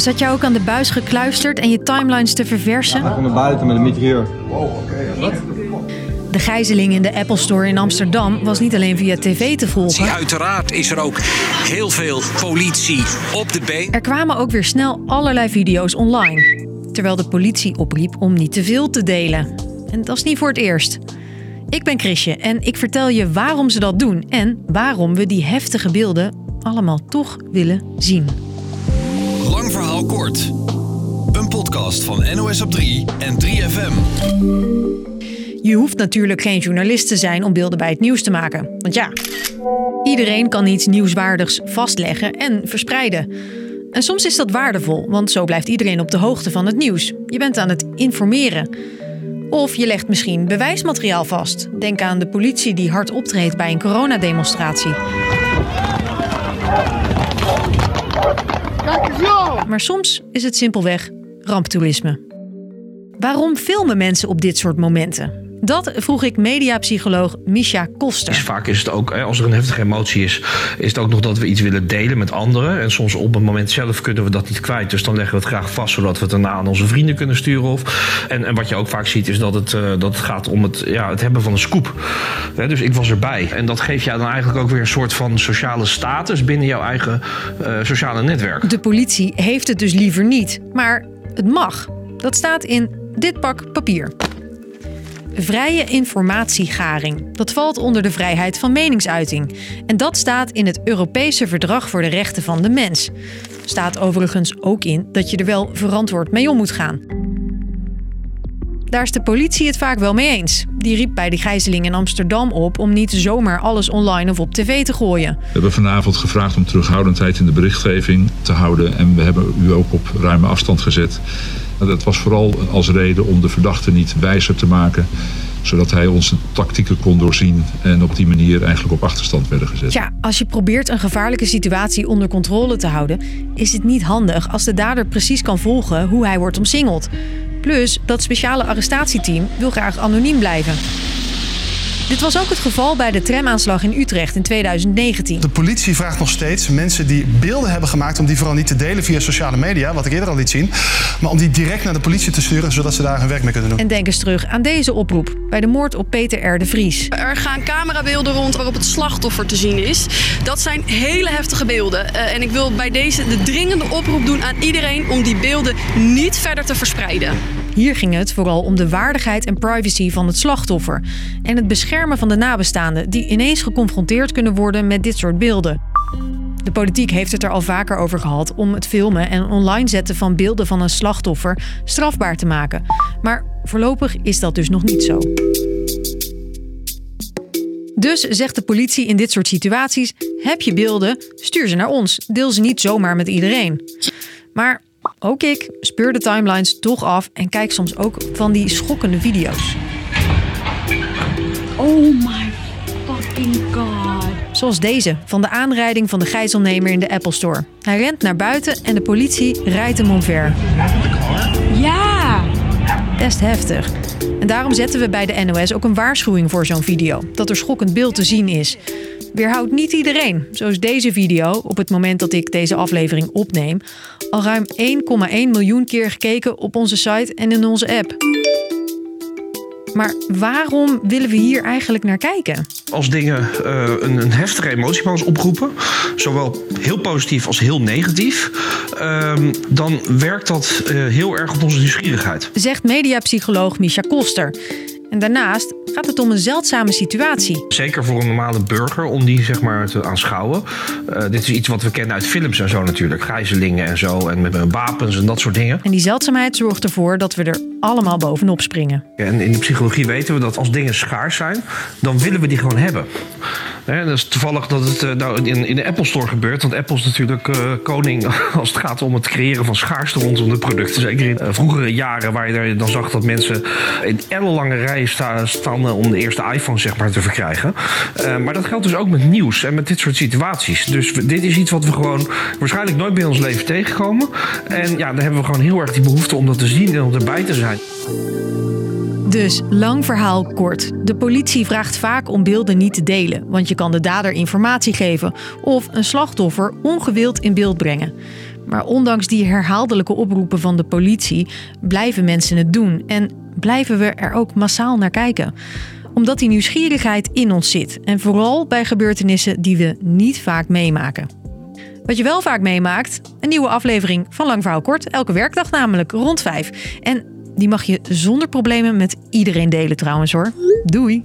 Zat jij ook aan de buis gekluisterd en je timelines te verversen? Ik kom naar buiten met een mitrailleur. De gijzeling in de Apple Store in Amsterdam was niet alleen via tv te volgen. Uiteraard is er ook heel veel politie op de been. Er kwamen ook weer snel allerlei video's online. Terwijl de politie opriep om niet te veel te delen. En dat is niet voor het eerst. Ik ben Chrisje en ik vertel je waarom ze dat doen en waarom we die heftige beelden allemaal toch willen zien. Lang verhaal kort. Een podcast van NOS op 3 en 3FM. Je hoeft natuurlijk geen journalist te zijn om beelden bij het nieuws te maken. Want ja, iedereen kan iets nieuwswaardigs vastleggen en verspreiden. En soms is dat waardevol, want zo blijft iedereen op de hoogte van het nieuws. Je bent aan het informeren. Of je legt misschien bewijsmateriaal vast. Denk aan de politie die hard optreedt bij een coronademonstratie. Maar soms is het simpelweg ramptoerisme. Waarom filmen mensen op dit soort momenten? Dat vroeg ik mediapsycholoog Misha Koster. Vaak is het ook, als er een heftige emotie is, is het ook nog dat we iets willen delen met anderen. En soms op het moment zelf kunnen we dat niet kwijt. Dus dan leggen we het graag vast, zodat we het daarna aan onze vrienden kunnen sturen. Of, en, en wat je ook vaak ziet, is dat het, uh, dat het gaat om het, ja, het hebben van een scoop. dus ik was erbij. En dat geeft jou dan eigenlijk ook weer een soort van sociale status binnen jouw eigen uh, sociale netwerk. De politie heeft het dus liever niet. Maar het mag. Dat staat in dit pak papier. Vrije informatiegaring. Dat valt onder de vrijheid van meningsuiting. En dat staat in het Europese Verdrag voor de Rechten van de Mens. Staat overigens ook in dat je er wel verantwoord mee om moet gaan. Daar is de politie het vaak wel mee eens. Die riep bij de gijzeling in Amsterdam op om niet zomaar alles online of op tv te gooien. We hebben vanavond gevraagd om terughoudendheid in de berichtgeving te houden. En we hebben u ook op ruime afstand gezet. Dat was vooral als reden om de verdachte niet wijzer te maken zodat hij onze tactieken kon doorzien en op die manier eigenlijk op achterstand werden gezet. Ja, als je probeert een gevaarlijke situatie onder controle te houden, is het niet handig als de dader precies kan volgen hoe hij wordt omsingeld. Plus, dat speciale arrestatieteam wil graag anoniem blijven. Dit was ook het geval bij de tramaanslag in Utrecht in 2019. De politie vraagt nog steeds mensen die beelden hebben gemaakt... om die vooral niet te delen via sociale media, wat ik eerder al liet zien... maar om die direct naar de politie te sturen, zodat ze daar hun werk mee kunnen doen. En denk eens terug aan deze oproep bij de moord op Peter R. de Vries. Er gaan camerabeelden rond waarop het slachtoffer te zien is. Dat zijn hele heftige beelden. Uh, en ik wil bij deze de dringende oproep doen aan iedereen... om die beelden niet verder te verspreiden. Hier ging het vooral om de waardigheid en privacy van het slachtoffer en het beschermen van de nabestaanden die ineens geconfronteerd kunnen worden met dit soort beelden. De politiek heeft het er al vaker over gehad om het filmen en online zetten van beelden van een slachtoffer strafbaar te maken. Maar voorlopig is dat dus nog niet zo. Dus zegt de politie in dit soort situaties: heb je beelden, stuur ze naar ons. Deel ze niet zomaar met iedereen. Maar ook ik speur de timelines toch af en kijk soms ook van die schokkende video's. Oh my fucking god. Zoals deze van de aanrijding van de gijzelnemer in de Apple Store. Hij rent naar buiten en de politie rijdt hem omver. Best heftig. En daarom zetten we bij de NOS ook een waarschuwing voor zo'n video. Dat er schokkend beeld te zien is. Weerhoudt niet iedereen, zoals deze video, op het moment dat ik deze aflevering opneem, al ruim 1,1 miljoen keer gekeken op onze site en in onze app. Maar waarom willen we hier eigenlijk naar kijken? Als dingen uh, een, een, heftige emotie bij ons oproepen, zowel heel positief als heel negatief, uh, dan werkt dat uh, heel erg op onze nieuwsgierigheid. Zegt mediapsycholoog Misha Koster. En daarnaast gaat het om een zeldzame situatie. Zeker voor een normale burger om die zeg maar te aanschouwen. Uh, dit is iets wat we kennen uit films en zo natuurlijk. Gijzelingen en zo en met wapens en dat soort dingen. En die zeldzaamheid zorgt ervoor dat we er allemaal bovenop springen. En in de psychologie weten we dat als dingen schaars zijn, dan willen we die gewoon hebben. Dat is toevallig dat het uh, nou in, in de Apple Store gebeurt. Want Apple is natuurlijk uh, koning als het gaat om het creëren van schaarste rondom de producten. Zeker in uh, vroegere jaren waar je dan zag dat mensen in ellenlange rijen sta, staan om de eerste iPhone zeg maar, te verkrijgen. maar dat geldt dus ook met nieuws en met dit soort situaties. Dus dit is iets wat we gewoon waarschijnlijk nooit bij ons leven tegenkomen. En ja, dan hebben we gewoon heel erg die behoefte om dat te zien en om erbij te zijn. Dus lang verhaal kort. De politie vraagt vaak om beelden niet te delen, want je kan de dader informatie geven of een slachtoffer ongewild in beeld brengen. Maar ondanks die herhaaldelijke oproepen van de politie blijven mensen het doen en blijven we er ook massaal naar kijken. Omdat die nieuwsgierigheid in ons zit en vooral bij gebeurtenissen die we niet vaak meemaken. Wat je wel vaak meemaakt, een nieuwe aflevering van Lang Verhaal Kort, elke werkdag namelijk rond 5. En die mag je zonder problemen met iedereen delen trouwens hoor. Doei!